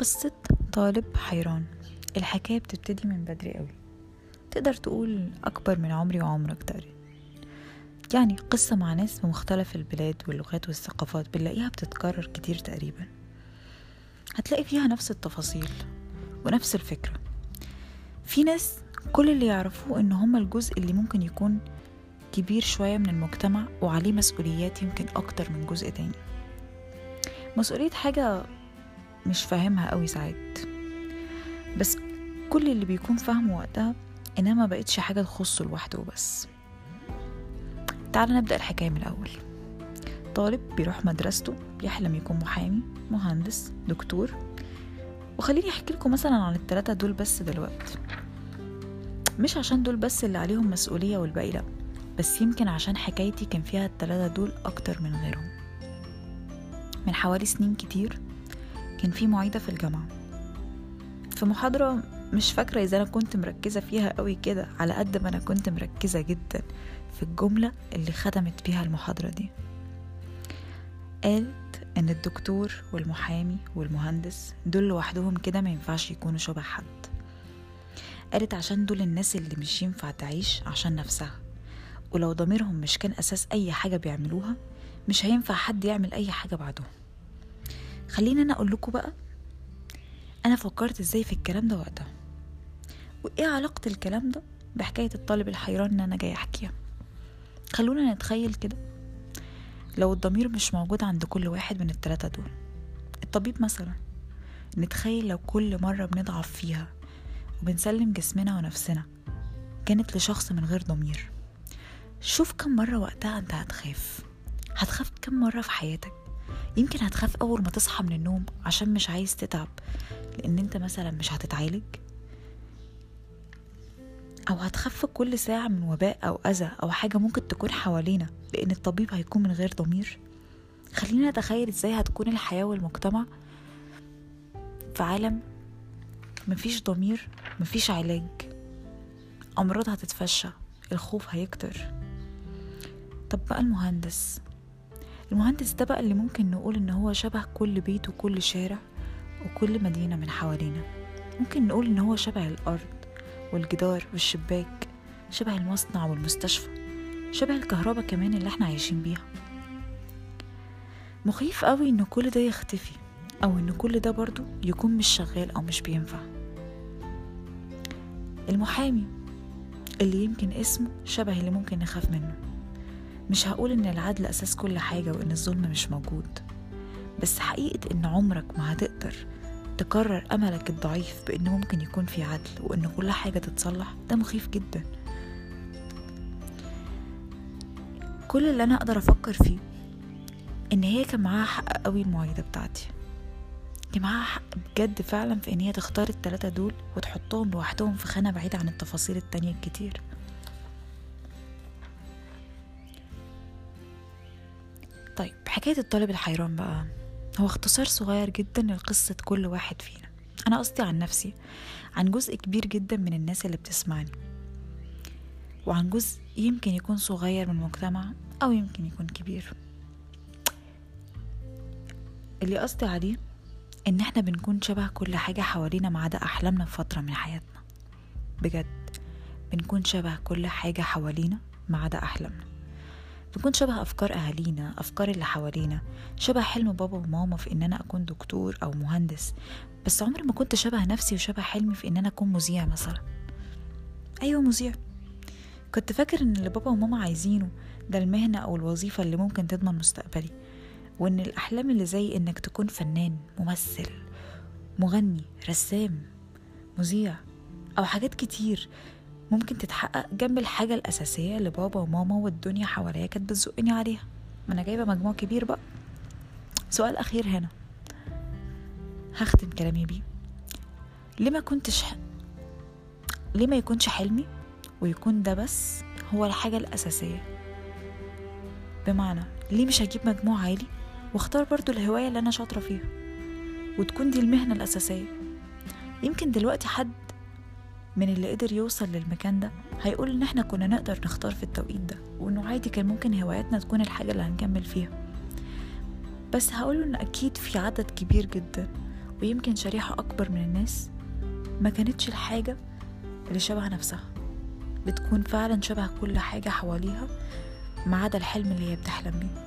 قصة طالب حيران. الحكاية بتبتدي من بدري قوي. تقدر تقول أكبر من عمري وعمرك تقريبا. يعني قصة مع ناس بمختلف البلاد واللغات والثقافات بنلاقيها بتتكرر كتير تقريبا. هتلاقي فيها نفس التفاصيل ونفس الفكرة. في ناس كل اللي يعرفوه إن هما الجزء اللي ممكن يكون كبير شوية من المجتمع وعليه مسؤوليات يمكن أكتر من جزء تاني. مسؤولية حاجة مش فاهمها قوي ساعات. بس كل اللي بيكون فاهمه وقتها إنها ما بقتش حاجة تخصه لوحده وبس. تعال نبدأ الحكاية من الأول. طالب بيروح مدرسته بيحلم يكون محامي مهندس دكتور. وخليني أحكي لكم مثلا عن التلاتة دول بس دلوقتي. مش عشان دول بس اللي عليهم مسؤولية والباقي لأ بس يمكن عشان حكايتي كان فيها التلاتة دول أكتر من غيرهم. من حوالي سنين كتير كان في معيدة في الجامعة. في محاضرة مش فاكرة إذا أنا كنت مركزة فيها قوي كده على قد ما أنا كنت مركزة جدا في الجملة اللي ختمت بيها المحاضرة دي. قالت إن الدكتور والمحامي والمهندس دول لوحدهم كده ما ينفعش يكونوا شبه حد. قالت عشان دول الناس اللي مش ينفع تعيش عشان نفسها. ولو ضميرهم مش كان أساس أي حاجة بيعملوها مش هينفع حد يعمل أي حاجة بعدهم. خليني أنا أقول لكم بقى. أنا فكرت إزاي في الكلام ده وقتها. وإيه علاقة الكلام ده بحكاية الطالب الحيران إن أنا جاي أحكيها؟ خلونا نتخيل كده. لو الضمير مش موجود عند كل واحد من التلاتة دول الطبيب مثلا نتخيل لو كل مرة بنضعف فيها وبنسلم جسمنا ونفسنا كانت لشخص من غير ضمير شوف كم مرة وقتها أنت هتخاف. هتخاف كم مرة في حياتك؟ يمكن هتخاف أول ما تصحى من النوم عشان مش عايز تتعب لأن أنت مثلا مش هتتعالج. أو هتخاف كل ساعة من وباء أو أذى أو حاجة ممكن تكون حوالينا لأن الطبيب هيكون من غير ضمير. خلينا نتخيل إزاي هتكون الحياة والمجتمع في عالم مفيش ضمير مفيش علاج. أمراض هتتفشى الخوف هيكتر. طب بقى المهندس المهندس ده بقى اللي ممكن نقول إن هو شبه كل بيت وكل شارع وكل مدينة من حوالينا. ممكن نقول إن هو شبه الأرض والجدار والشباك شبه المصنع والمستشفى شبه الكهرباء كمان اللي إحنا عايشين بيها. مخيف قوي إن كل ده يختفي أو إن كل ده برضو يكون مش شغال أو مش بينفع. المحامي اللي يمكن اسمه شبه اللي ممكن نخاف منه. مش هقول إن العدل أساس كل حاجة وإن الظلم مش موجود بس حقيقة إن عمرك ما هتقدر تكرر أملك الضعيف بإن ممكن يكون في عدل وإن كل حاجة تتصلح ده مخيف جدا. كل اللي أنا أقدر أفكر فيه إن هي كان معاها حق قوي المعيدة بتاعتي كان معاها حق بجد فعلا في إن هي تختار التلاتة دول وتحطهم لوحدهم في خانة بعيدة عن التفاصيل التانية الكتير. طيب حكاية الطالب الحيران بقى هو اختصار صغير جدا لقصة كل واحد فينا. أنا قصدي عن نفسي عن جزء كبير جدا من الناس اللي بتسمعني. وعن جزء يمكن يكون صغير من المجتمع أو يمكن يكون كبير. اللي قصدي عليه إن إحنا بنكون شبه كل حاجة حوالينا ما عدا أحلامنا في فترة من حياتنا. بجد بنكون شبه كل حاجة حوالينا ما عدا أحلامنا. بنكون شبه أفكار أهالينا أفكار اللي حوالينا شبه حلم بابا وماما في إن أنا أكون دكتور أو مهندس. بس عمري ما كنت شبه نفسي وشبه حلمي في إن أنا أكون مذيع مثلا. أيوة مذيع. كنت فاكر إن اللي بابا وماما عايزينه ده المهنة أو الوظيفة اللي ممكن تضمن مستقبلي وإن الأحلام اللي زي إنك تكون فنان ممثل مغني رسام مذيع أو حاجات كتير. ممكن تتحقق جنب الحاجة الأساسية اللي بابا وماما والدنيا حواليا كانت بتزقني عليها. ما أنا جايبة مجموع كبير بقى. سؤال أخير هنا. هختم كلامي بيه. ليه ما كنتش ح... ليه ما يكونش حلمي ويكون ده بس هو الحاجة الأساسية؟ بمعنى ليه مش هجيب مجموع عالي واختار برضو الهواية اللي أنا شاطرة فيها وتكون دي المهنة الأساسية؟ يمكن دلوقتي حد من اللي قدر يوصل للمكان ده هيقول إن إحنا كنا نقدر نختار في التوقيت ده وإنه عادي كان ممكن هواياتنا تكون الحاجة اللي هنكمل فيها. بس هقوله إن أكيد في عدد كبير جدا ويمكن شريحة أكبر من الناس ما كانتش الحاجة اللي شبه نفسها. بتكون فعلا شبه كل حاجة حواليها ما عدا الحلم اللي هي بتحلم بيه.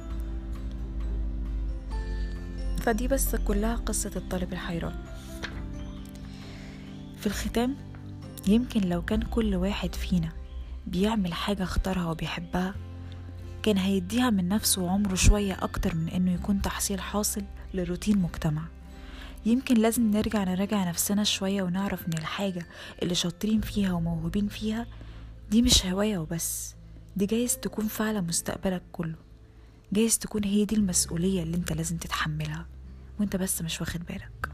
فدي بس كلها قصة الطالب الحيران. في الختام يمكن لو كان كل واحد فينا بيعمل حاجة اختارها وبيحبها كان هيديها من نفسه وعمره شوية أكتر من إنه يكون تحصيل حاصل لروتين مجتمع. يمكن لازم نرجع نراجع نفسنا شوية ونعرف إن الحاجة اللي شاطرين فيها وموهوبين فيها دي مش هواية وبس دي جايز تكون فعلا مستقبلك كله. جايز تكون هي دي المسؤولية اللي أنت لازم تتحملها وأنت بس مش واخد بالك.